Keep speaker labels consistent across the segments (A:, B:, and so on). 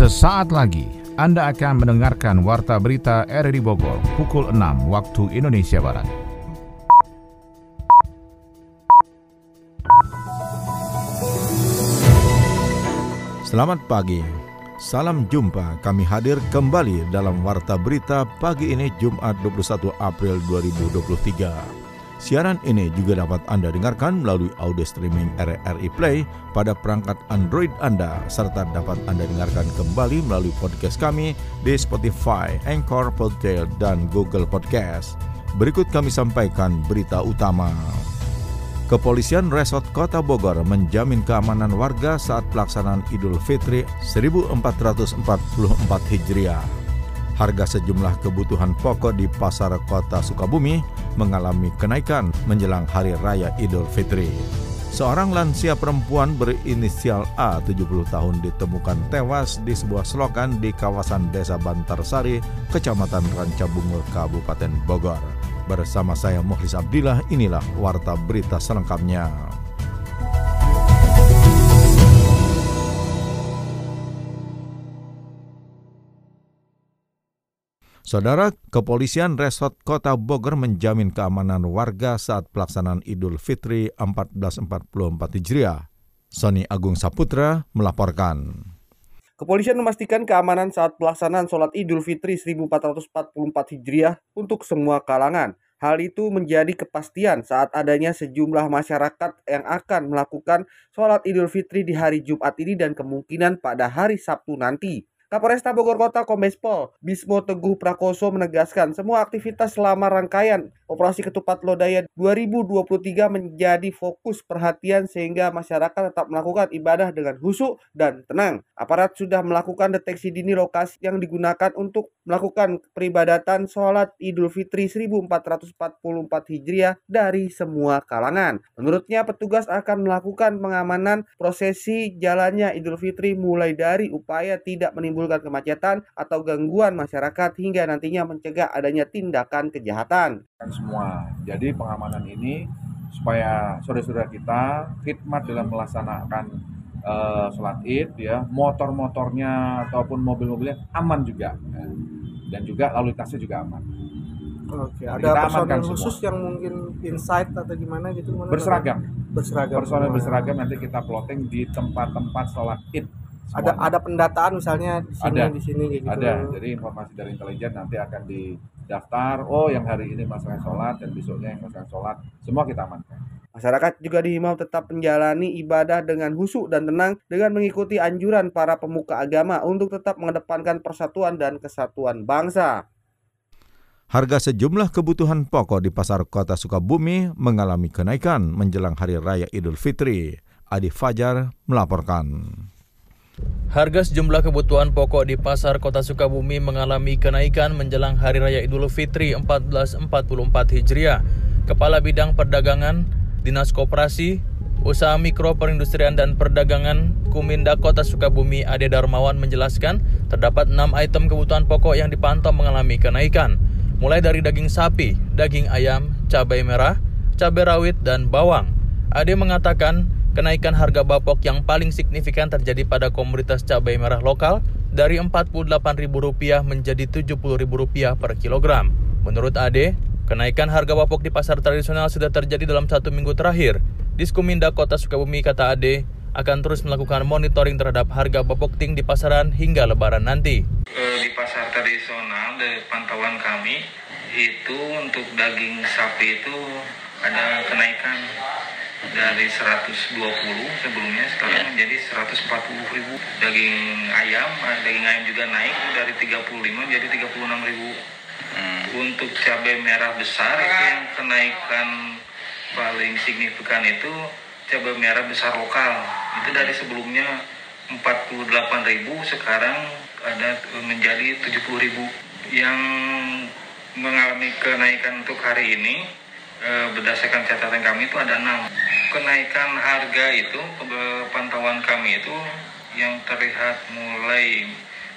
A: Sesaat lagi Anda akan mendengarkan Warta Berita RRI Bogor pukul 6 waktu Indonesia Barat.
B: Selamat pagi. Salam jumpa. Kami hadir kembali dalam Warta Berita pagi ini Jumat 21 April 2023. Siaran ini juga dapat Anda dengarkan melalui audio streaming RRI Play pada perangkat Android Anda serta dapat Anda dengarkan kembali melalui podcast kami di Spotify, Anchor, Podtail, dan Google Podcast. Berikut kami sampaikan berita utama. Kepolisian Resort Kota Bogor menjamin keamanan warga saat pelaksanaan Idul Fitri 1444 Hijriah. Harga sejumlah kebutuhan pokok di pasar kota Sukabumi mengalami kenaikan menjelang Hari Raya Idul Fitri. Seorang lansia perempuan berinisial A 70 tahun ditemukan tewas di sebuah selokan di kawasan Desa Bantarsari, Kecamatan Rancabungur, Kabupaten Bogor. Bersama saya Muhlis Abdillah, inilah Warta Berita selengkapnya. Saudara, Kepolisian Resort Kota Bogor menjamin keamanan warga saat pelaksanaan Idul Fitri 1444 Hijriah. Sony Agung Saputra melaporkan.
C: Kepolisian memastikan keamanan saat pelaksanaan sholat Idul Fitri 1444 Hijriah untuk semua kalangan. Hal itu menjadi kepastian saat adanya sejumlah masyarakat yang akan melakukan sholat Idul Fitri di hari Jumat ini dan kemungkinan pada hari Sabtu nanti. Kapolresta Bogor Kota Kombes Pol Bismo Teguh Prakoso menegaskan semua aktivitas selama rangkaian Operasi Ketupat Lodaya 2023 menjadi fokus perhatian sehingga masyarakat tetap melakukan ibadah dengan husuk dan tenang. Aparat sudah melakukan deteksi dini lokasi yang digunakan untuk melakukan peribadatan sholat Idul Fitri 1444 Hijriah dari semua kalangan. Menurutnya petugas akan melakukan pengamanan prosesi jalannya Idul Fitri mulai dari upaya tidak menimbulkan kemacetan atau gangguan masyarakat hingga nantinya mencegah adanya tindakan kejahatan
D: semua. Jadi pengamanan ini supaya saudara-saudara kita khidmat dalam melaksanakan uh, sholat id ya motor-motornya ataupun mobil-mobilnya aman juga ya. dan juga lalu lintasnya juga aman.
C: Oke, Dan ada personel khusus semua. yang mungkin insight atau gimana gitu?
D: Mana berseragam.
C: Berseragam.
D: Personel berseragam nanti kita plotting di tempat-tempat sholat id.
C: Ada ada pendataan misalnya di sini
D: ada,
C: di sini gitu.
D: Ada. Jadi informasi dari intelijen nanti akan di daftar oh yang hari ini melaksanakan sholat dan besoknya yang melaksanakan sholat semua kita amankan
C: Masyarakat juga dihimbau tetap menjalani ibadah dengan husuk dan tenang dengan mengikuti anjuran para pemuka agama untuk tetap mengedepankan persatuan dan kesatuan bangsa.
B: Harga sejumlah kebutuhan pokok di pasar kota Sukabumi mengalami kenaikan menjelang Hari Raya Idul Fitri. Adi Fajar melaporkan.
E: Harga sejumlah kebutuhan pokok di pasar kota Sukabumi mengalami kenaikan menjelang Hari Raya Idul Fitri 1444 Hijriah. Kepala Bidang Perdagangan, Dinas Koperasi, Usaha Mikro Perindustrian dan Perdagangan Kuminda Kota Sukabumi Ade Darmawan menjelaskan terdapat 6 item kebutuhan pokok yang dipantau mengalami kenaikan. Mulai dari daging sapi, daging ayam, cabai merah, cabai rawit, dan bawang. Ade mengatakan Kenaikan harga bapok yang paling signifikan terjadi pada komoditas cabai merah lokal dari Rp48.000 menjadi Rp70.000 per kilogram. Menurut Ade, kenaikan harga bapok di pasar tradisional sudah terjadi dalam satu minggu terakhir. Diskominda Kota Sukabumi kata Ade akan terus melakukan monitoring terhadap harga bapok ting di pasaran hingga lebaran nanti.
F: Di pasar tradisional dari pantauan kami itu untuk daging sapi itu ada kenaikan dari 120 sebelumnya sekarang menjadi 140 ribu. Daging ayam eh, daging ayam juga naik dari 35 menjadi 36 ribu. Hmm. untuk cabai merah besar itu yang kenaikan paling signifikan itu cabai merah besar lokal. Itu dari sebelumnya 48 ribu sekarang ada menjadi 70 ribu. Yang mengalami kenaikan untuk hari ini eh, berdasarkan catatan kami itu ada enam kenaikan harga itu pantauan kami itu yang terlihat mulai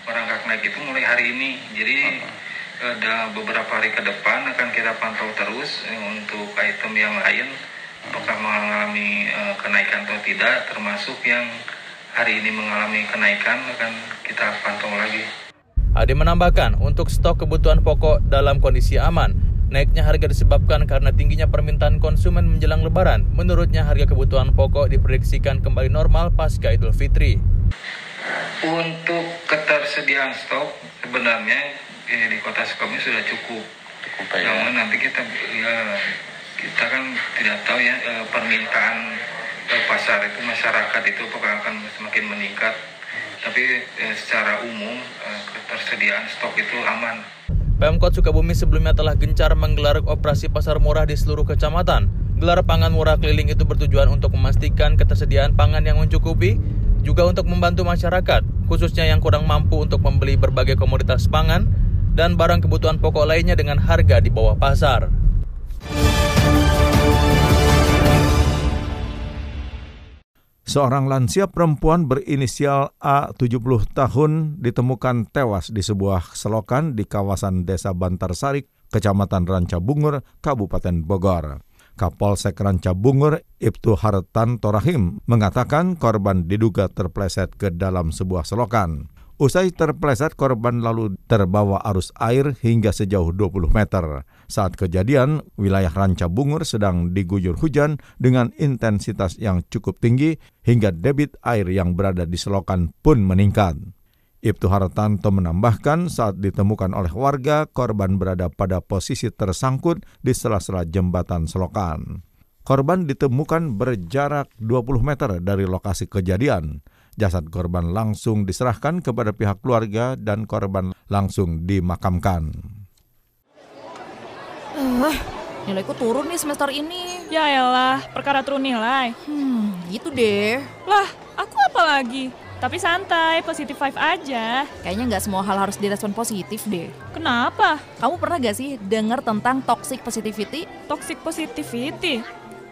F: merangkak naik itu mulai hari ini jadi ada beberapa hari ke depan akan kita pantau terus eh, untuk item yang lain apakah mengalami uh, kenaikan atau tidak termasuk yang hari ini mengalami kenaikan akan kita pantau lagi.
E: Ade menambahkan, untuk stok kebutuhan pokok dalam kondisi aman, naiknya harga disebabkan karena tingginya permintaan konsumen menjelang lebaran. Menurutnya harga kebutuhan pokok diprediksikan kembali normal pasca Idul Fitri.
F: Untuk ketersediaan stok sebenarnya eh, di kota Sukabumi sudah cukup.
G: Cukup ya.
F: Namun nanti kita ya kita kan tidak tahu ya eh, permintaan ke pasar itu masyarakat itu apakah akan semakin meningkat. Tapi eh, secara umum eh, ketersediaan stok itu aman.
E: Pemkot Sukabumi sebelumnya telah gencar menggelar operasi pasar murah di seluruh kecamatan. Gelar pangan murah keliling itu bertujuan untuk memastikan ketersediaan pangan yang mencukupi, juga untuk membantu masyarakat, khususnya yang kurang mampu untuk membeli berbagai komoditas pangan dan barang kebutuhan pokok lainnya dengan harga di bawah pasar.
B: Seorang lansia perempuan berinisial A 70 tahun ditemukan tewas di sebuah selokan di kawasan Desa Bantarsari, Kecamatan Ranca Bungur, Kabupaten Bogor. Kapolsek Ranca Bungur, Ibtu Hartan Torahim, mengatakan korban diduga terpleset ke dalam sebuah selokan. Usai terpleset, korban lalu terbawa arus air hingga sejauh 20 meter. Saat kejadian, wilayah Ranca Bungur sedang diguyur hujan dengan intensitas yang cukup tinggi hingga debit air yang berada di selokan pun meningkat. Ibtu Hartanto menambahkan saat ditemukan oleh warga, korban berada pada posisi tersangkut di sela-sela jembatan selokan. Korban ditemukan berjarak 20 meter dari lokasi kejadian. Jasad korban langsung diserahkan kepada pihak keluarga dan korban langsung dimakamkan.
H: Uh, nilaiku turun nih semester ini.
I: Ya elah, perkara turun nilai.
H: Hmm, gitu deh.
I: Lah, aku apa lagi? Tapi santai, positive five aja.
H: Kayaknya nggak semua hal harus direspon positif deh.
I: Kenapa?
H: Kamu pernah gak sih dengar tentang toxic positivity?
I: Toxic positivity?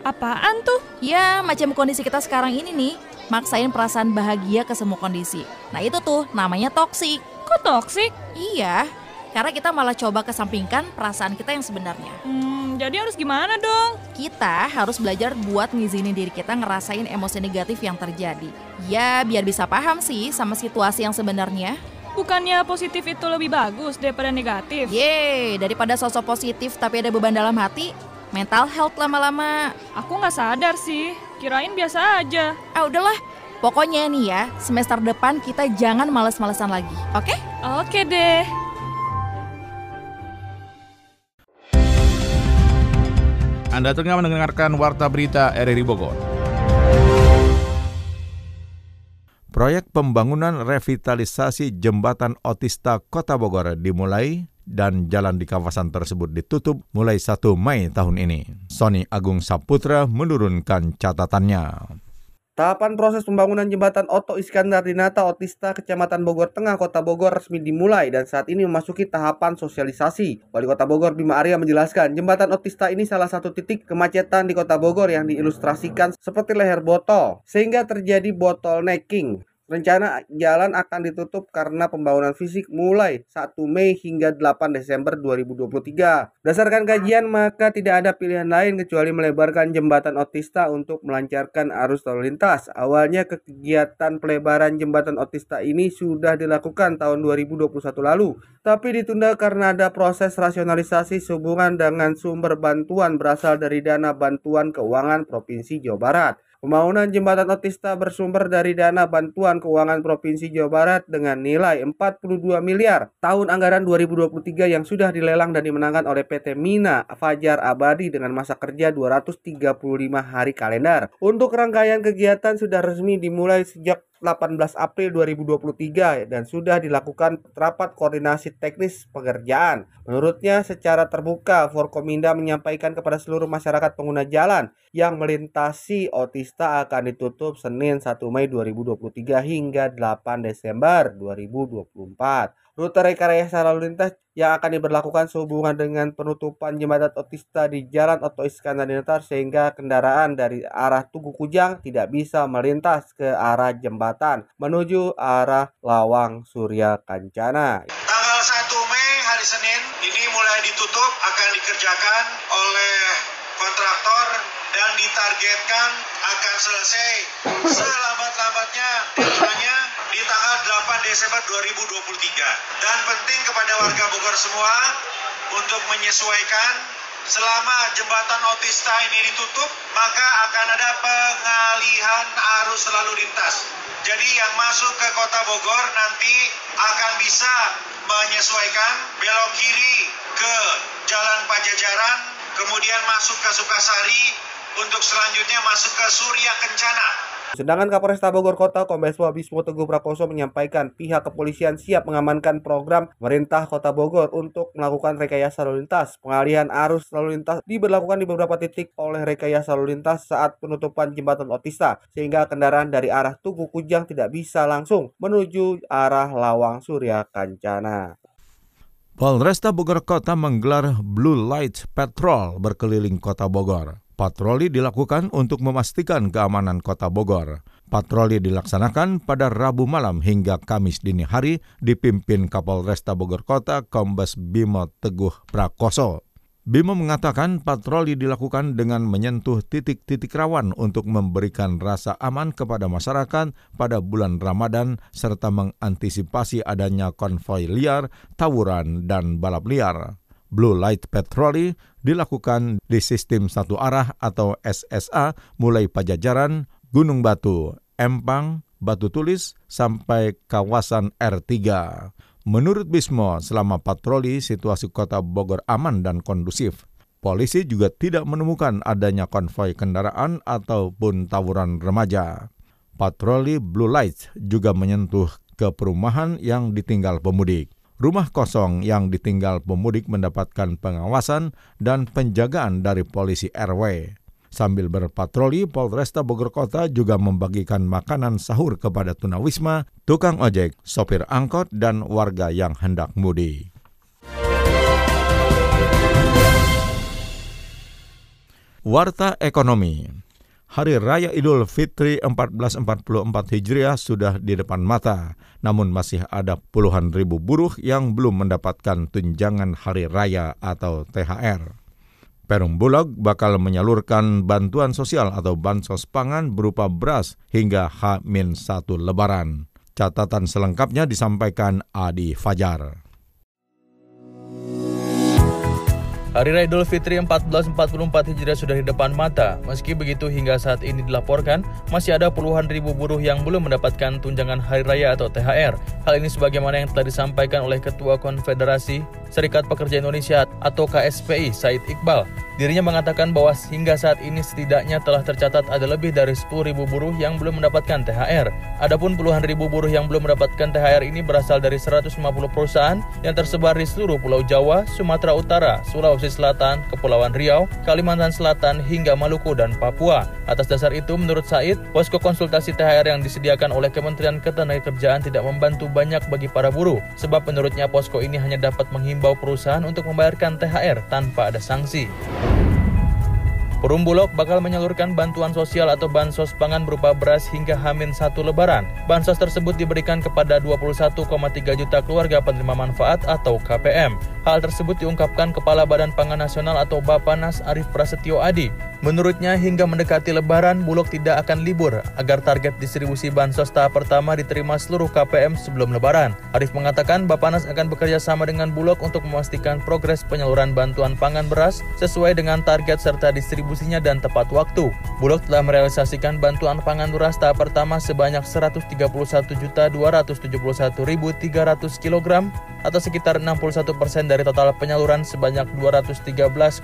I: Apaan tuh?
H: Ya, macam kondisi kita sekarang ini nih maksain perasaan bahagia ke semua kondisi. Nah itu tuh namanya toksik.
I: Kok toksik?
H: Iya, karena kita malah coba kesampingkan perasaan kita yang sebenarnya.
I: Hmm, jadi harus gimana dong?
H: Kita harus belajar buat ngizinin diri kita ngerasain emosi negatif yang terjadi. Ya, biar bisa paham sih sama situasi yang sebenarnya.
I: Bukannya positif itu lebih bagus daripada negatif?
H: Yeay, daripada sosok positif tapi ada beban dalam hati, mental health lama-lama.
I: Aku nggak sadar sih, kirain biasa aja.
H: Ah udahlah, pokoknya nih ya, semester depan kita jangan males-malesan lagi, oke? Okay?
I: Oke deh.
A: Anda tengah mendengarkan Warta Berita RRI Bogor.
B: Proyek pembangunan revitalisasi jembatan otista Kota Bogor dimulai dan jalan di kawasan tersebut ditutup mulai 1 Mei tahun ini. Sony Agung Saputra menurunkan catatannya.
C: Tahapan proses pembangunan jembatan Oto Iskandar di Nata Otista, Kecamatan Bogor Tengah, Kota Bogor resmi dimulai dan saat ini memasuki tahapan sosialisasi. Wali Kota Bogor Bima Arya menjelaskan, jembatan Otista ini salah satu titik kemacetan di Kota Bogor yang diilustrasikan seperti leher botol, sehingga terjadi bottlenecking. Rencana jalan akan ditutup karena pembangunan fisik mulai 1 Mei hingga 8 Desember 2023. Berdasarkan kajian, maka tidak ada pilihan lain kecuali melebarkan jembatan Otista untuk melancarkan arus lalu lintas. Awalnya kegiatan pelebaran jembatan Otista ini sudah dilakukan tahun 2021 lalu, tapi ditunda karena ada proses rasionalisasi sehubungan dengan sumber bantuan berasal dari dana bantuan keuangan Provinsi Jawa Barat. Pembangunan jembatan otista bersumber dari dana bantuan keuangan Provinsi Jawa Barat dengan nilai 42 miliar tahun anggaran 2023 yang sudah dilelang dan dimenangkan oleh PT Mina Fajar Abadi dengan masa kerja 235 hari kalender. Untuk rangkaian kegiatan sudah resmi dimulai sejak 18 April 2023 dan sudah dilakukan rapat koordinasi teknis pekerjaan. Menurutnya secara terbuka Forkominda menyampaikan kepada seluruh masyarakat pengguna jalan yang melintasi Otista akan ditutup Senin 1 Mei 2023 hingga 8 Desember 2024. Rute rekayasa lalu lintas yang akan diberlakukan sehubungan dengan penutupan jembatan otista di Jalan Oto Iskandar sehingga kendaraan dari arah Tugu Kujang tidak bisa melintas ke arah jembatan menuju arah Lawang Surya Kancana.
J: Tanggal 1 Mei hari Senin ini mulai ditutup akan dikerjakan oleh kontraktor dan ditargetkan akan selesai selambat-lambatnya di tanggal 8 Desember 2023. Dan penting kepada warga Bogor semua untuk menyesuaikan selama jembatan otista ini ditutup, maka akan ada pengalihan arus lalu lintas. Jadi yang masuk ke kota Bogor nanti akan bisa menyesuaikan belok kiri ke Jalan Pajajaran, kemudian masuk ke Sukasari, untuk selanjutnya masuk ke Surya Kencana.
C: Sedangkan Kapolresta Bogor Kota Kombes Pol Bismo Teguh Prakoso menyampaikan pihak kepolisian siap mengamankan program pemerintah Kota Bogor untuk melakukan rekayasa lalu lintas. Pengalihan arus lalu lintas diberlakukan di beberapa titik oleh rekayasa lalu lintas saat penutupan jembatan Otista sehingga kendaraan dari arah Tugu Kujang tidak bisa langsung menuju arah Lawang Surya Kancana.
B: Polresta Bogor Kota menggelar Blue Light Patrol berkeliling Kota Bogor. Patroli dilakukan untuk memastikan keamanan kota Bogor. Patroli dilaksanakan pada Rabu malam hingga Kamis dini hari dipimpin Kapolresta Bogor Kota Kombes Bimo Teguh Prakoso. Bimo mengatakan patroli dilakukan dengan menyentuh titik-titik rawan untuk memberikan rasa aman kepada masyarakat pada bulan Ramadan serta mengantisipasi adanya konvoi liar, tawuran, dan balap liar. Blue Light Patrolly dilakukan di sistem satu arah atau SSA mulai Pajajaran, Gunung Batu, Empang, Batu Tulis sampai kawasan R3. Menurut Bismo, selama patroli situasi kota Bogor aman dan kondusif. Polisi juga tidak menemukan adanya konvoi kendaraan ataupun tawuran remaja. Patroli Blue Light juga menyentuh ke perumahan yang ditinggal pemudik rumah kosong yang ditinggal pemudik mendapatkan pengawasan dan penjagaan dari polisi RW. Sambil berpatroli, Polresta Bogor Kota juga membagikan makanan sahur kepada tunawisma, tukang ojek, sopir angkot, dan warga yang hendak mudik. Warta Ekonomi Hari Raya Idul Fitri 1444 Hijriah sudah di depan mata, namun masih ada puluhan ribu buruh yang belum mendapatkan tunjangan Hari Raya atau THR. Perum Bulog bakal menyalurkan bantuan sosial atau bansos pangan berupa beras hingga H-1 Lebaran. Catatan selengkapnya disampaikan Adi Fajar.
E: Hari Raya Idul Fitri 1444 Hijriah sudah di depan mata. Meski begitu hingga saat ini dilaporkan masih ada puluhan ribu buruh yang belum mendapatkan tunjangan Hari Raya atau THR. Hal ini sebagaimana yang telah disampaikan oleh Ketua Konfederasi Serikat Pekerja Indonesia atau KSPI Said Iqbal. Dirinya mengatakan bahwa hingga saat ini setidaknya telah tercatat ada lebih dari 10.000 buruh yang belum mendapatkan THR. Adapun puluhan ribu buruh yang belum mendapatkan THR ini berasal dari 150 perusahaan yang tersebar di seluruh Pulau Jawa, Sumatera Utara, Sulawesi Selatan, Kepulauan Riau, Kalimantan Selatan, hingga Maluku dan Papua. Atas dasar itu, menurut Said, posko konsultasi THR yang disediakan oleh Kementerian Ketenagakerjaan tidak membantu banyak bagi para buruh, sebab menurutnya posko ini hanya dapat menghimbau perusahaan untuk membayarkan THR tanpa ada sanksi. Perum Bulog bakal menyalurkan bantuan sosial atau bansos pangan berupa beras hingga Hamin satu Lebaran. Bansos tersebut diberikan kepada 21,3 juta keluarga penerima manfaat atau KPM. Hal tersebut diungkapkan Kepala Badan Pangan Nasional atau Bapanas Arif Prasetyo Adi. Menurutnya hingga mendekati Lebaran, Bulog tidak akan libur agar target distribusi bansos tahap pertama diterima seluruh KPM sebelum Lebaran. Arif mengatakan Bapanas akan bekerja sama dengan Bulog untuk memastikan progres penyaluran bantuan pangan beras sesuai dengan target serta distribusi distribusinya dan tepat waktu. Bulog telah merealisasikan bantuan pangan beras tahap pertama sebanyak 131.271.300 kg atau sekitar 61 persen dari total penyaluran sebanyak 213,5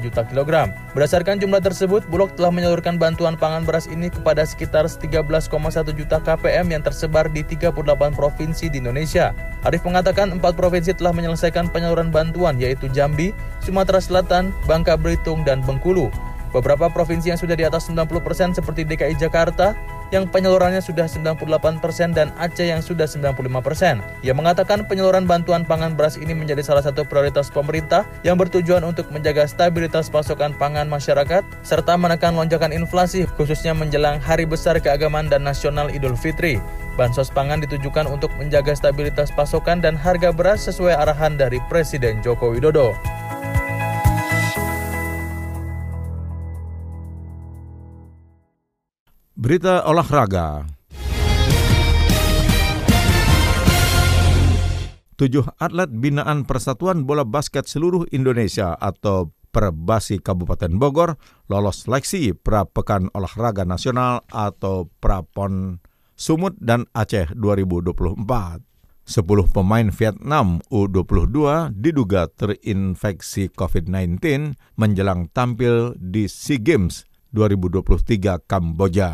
E: juta kilogram. Berdasarkan jumlah tersebut, Bulog telah menyalurkan bantuan pangan beras ini kepada sekitar 13,1 juta KPM yang tersebar di 38 provinsi di Indonesia. Arif mengatakan empat provinsi telah menyelesaikan penyaluran bantuan yaitu Jambi, Sumatera Selatan, Bangka Belitung, dan Bengkulu. Beberapa provinsi yang sudah di atas 90% seperti DKI Jakarta yang penyalurannya sudah 98% dan Aceh yang sudah 95%. Ia mengatakan penyaluran bantuan pangan beras ini menjadi salah satu prioritas pemerintah yang bertujuan untuk menjaga stabilitas pasokan pangan masyarakat serta menekan lonjakan inflasi khususnya menjelang hari besar keagamaan dan nasional Idul Fitri. Bansos pangan ditujukan untuk menjaga stabilitas pasokan dan harga beras sesuai arahan dari Presiden Joko Widodo.
B: Berita olahraga. tujuh atlet binaan Persatuan Bola Basket Seluruh Indonesia atau Perbasi Kabupaten Bogor lolos seleksi pra Pekan Olahraga Nasional atau Prapon Sumut dan Aceh 2024. 10 pemain Vietnam U22 diduga terinfeksi COVID-19 menjelang tampil di SEA Games 2023 Kamboja.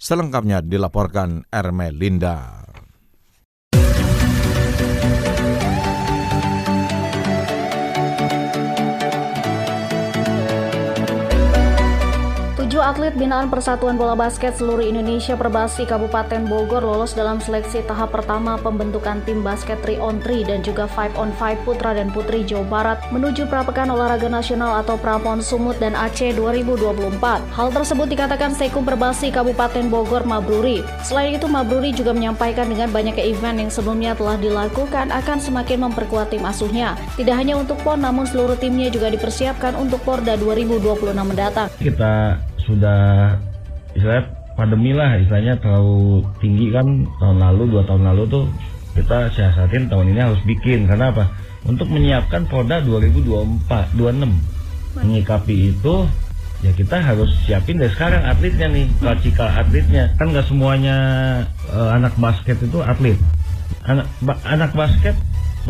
B: Selengkapnya dilaporkan Ermelinda.
G: Atlet binaan Persatuan Bola Basket seluruh Indonesia Perbasi Kabupaten Bogor lolos dalam seleksi tahap pertama pembentukan tim basket 3 on 3 dan juga 5 on 5 putra dan putri Jawa Barat menuju Prapekan Olahraga Nasional atau Prapon Sumut dan Aceh 2024. Hal tersebut dikatakan Sekum Perbasi Kabupaten Bogor Mabruri. Selain itu Mabruri juga menyampaikan dengan banyaknya event yang sebelumnya telah dilakukan akan semakin memperkuat tim asuhnya. Tidak hanya untuk PON namun seluruh timnya juga dipersiapkan untuk Porda 2026 mendatang.
K: Kita sudah istilahnya pandemi lah istilahnya terlalu tinggi kan tahun lalu dua tahun lalu tuh kita siasatin tahun ini harus bikin. Karena apa? Untuk menyiapkan Polda 2024 26 menyikapi itu ya kita harus siapin dari sekarang atletnya nih praktikal atletnya. Kan nggak semuanya uh, anak basket itu atlet. Anak ba anak basket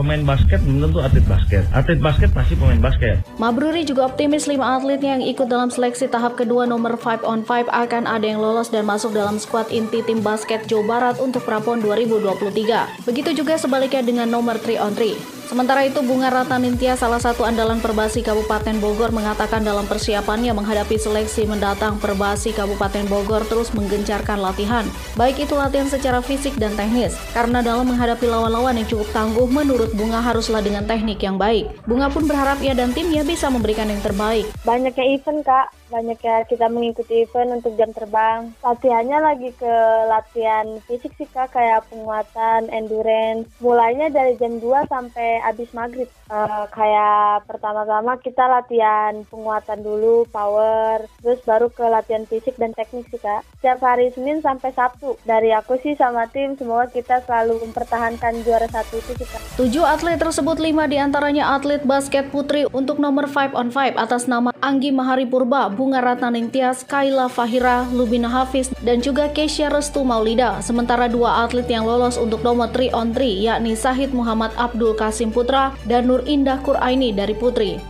K: pemain basket belum tentu atlet basket. Atlet basket pasti pemain basket.
G: Mabruri juga optimis lima atletnya yang ikut dalam seleksi tahap kedua nomor 5 on 5 akan ada yang lolos dan masuk dalam skuad inti tim basket Jawa Barat untuk Prapon 2023. Begitu juga sebaliknya dengan nomor 3 on 3. Sementara itu Bunga Ratanintia salah satu andalan Perbasi Kabupaten Bogor mengatakan dalam persiapannya menghadapi seleksi mendatang Perbasi Kabupaten Bogor terus menggencarkan latihan, baik itu latihan secara fisik dan teknis. Karena dalam menghadapi lawan-lawan yang cukup tangguh menurut Bunga haruslah dengan teknik yang baik. Bunga pun berharap ia dan timnya bisa memberikan yang terbaik.
L: Banyaknya event Kak, banyaknya kita mengikuti event untuk jam terbang. Latihannya lagi ke latihan fisik sih Kak, kayak penguatan, endurance. Mulainya dari jam 2 sampai abis maghrib. Uh, kayak pertama-tama kita latihan penguatan dulu, power, terus baru ke latihan fisik dan teknik sih kak. Setiap hari Senin sampai Sabtu. Dari aku sih sama tim, semoga kita selalu mempertahankan juara satu itu sih kak.
G: Tujuh atlet tersebut lima di antaranya atlet basket putri untuk nomor 5 on 5 atas nama Anggi Mahari Purba, Bunga Ratna Ningtyas, Kaila Fahira, Lubina Hafiz, dan juga Keisha Restu Maulida. Sementara dua atlet yang lolos untuk nomor 3 on 3 yakni Sahid Muhammad Abdul Kasim Putra dan Nur Indah Quraini dari Putri.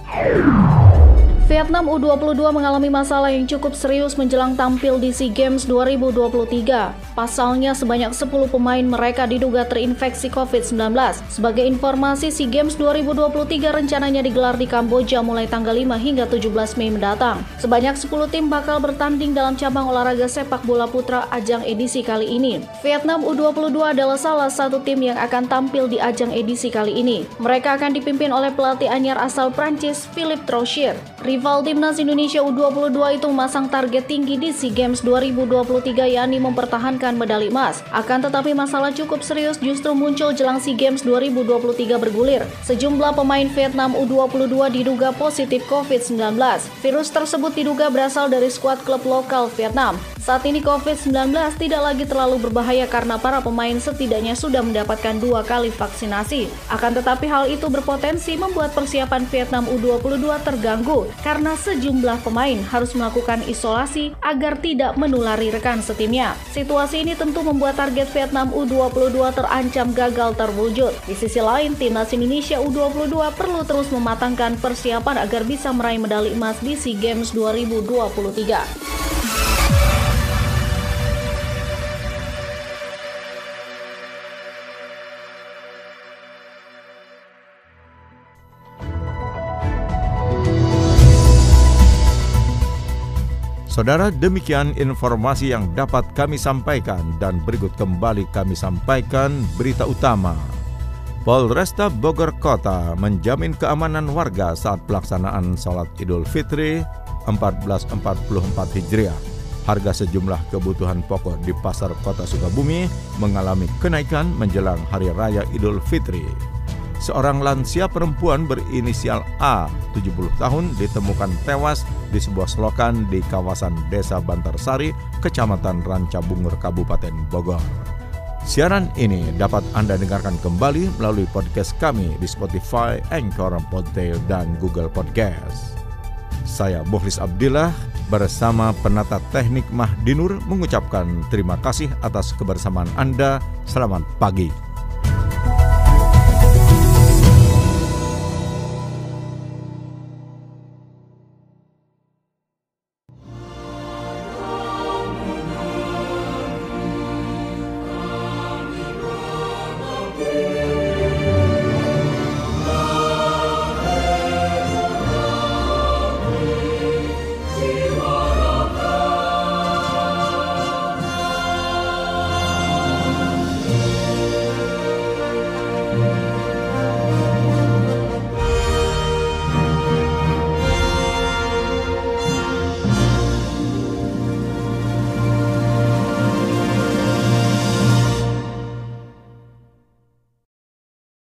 G: Vietnam U22 mengalami masalah yang cukup serius menjelang tampil di SEA Games 2023. Pasalnya sebanyak 10 pemain mereka diduga terinfeksi COVID-19. Sebagai informasi, SEA Games 2023 rencananya digelar di Kamboja mulai tanggal 5 hingga 17 Mei mendatang. Sebanyak 10 tim bakal bertanding dalam cabang olahraga sepak bola putra ajang edisi kali ini. Vietnam U22 adalah salah satu tim yang akan tampil di ajang edisi kali ini. Mereka akan dipimpin oleh pelatih anyar asal Prancis, Philip Trosier. Rival timnas Indonesia U22 itu memasang target tinggi di SEA Games 2023 yakni mempertahankan medali emas. Akan tetapi masalah cukup serius justru muncul jelang SEA Games 2023 bergulir. Sejumlah pemain Vietnam U22 diduga positif COVID-19. Virus tersebut diduga berasal dari skuad klub lokal Vietnam. Saat ini COVID-19 tidak lagi terlalu berbahaya karena para pemain setidaknya sudah mendapatkan dua kali vaksinasi. Akan tetapi hal itu berpotensi membuat persiapan Vietnam U22 terganggu karena sejumlah pemain harus melakukan isolasi agar tidak menulari rekan setimnya. Situasi ini tentu membuat target Vietnam U22 terancam gagal terwujud. Di sisi lain, timnas Indonesia U22 perlu terus mematangkan persiapan agar bisa meraih medali emas di SEA Games 2023.
B: Saudara, demikian informasi yang dapat kami sampaikan dan berikut kembali kami sampaikan berita utama. Polresta Bogor Kota menjamin keamanan warga saat pelaksanaan sholat Idul Fitri 1444 Hijriah. Harga sejumlah kebutuhan pokok di pasar kota Sukabumi mengalami kenaikan menjelang Hari Raya Idul Fitri seorang lansia perempuan berinisial A, 70 tahun, ditemukan tewas di sebuah selokan di kawasan Desa Bantarsari, Kecamatan Ranca Bungur, Kabupaten Bogor. Siaran ini dapat Anda dengarkan kembali melalui podcast kami di Spotify, Anchor, Podtail, dan Google Podcast. Saya Muhlis Abdillah bersama penata teknik Mahdinur mengucapkan terima kasih atas kebersamaan Anda. Selamat pagi.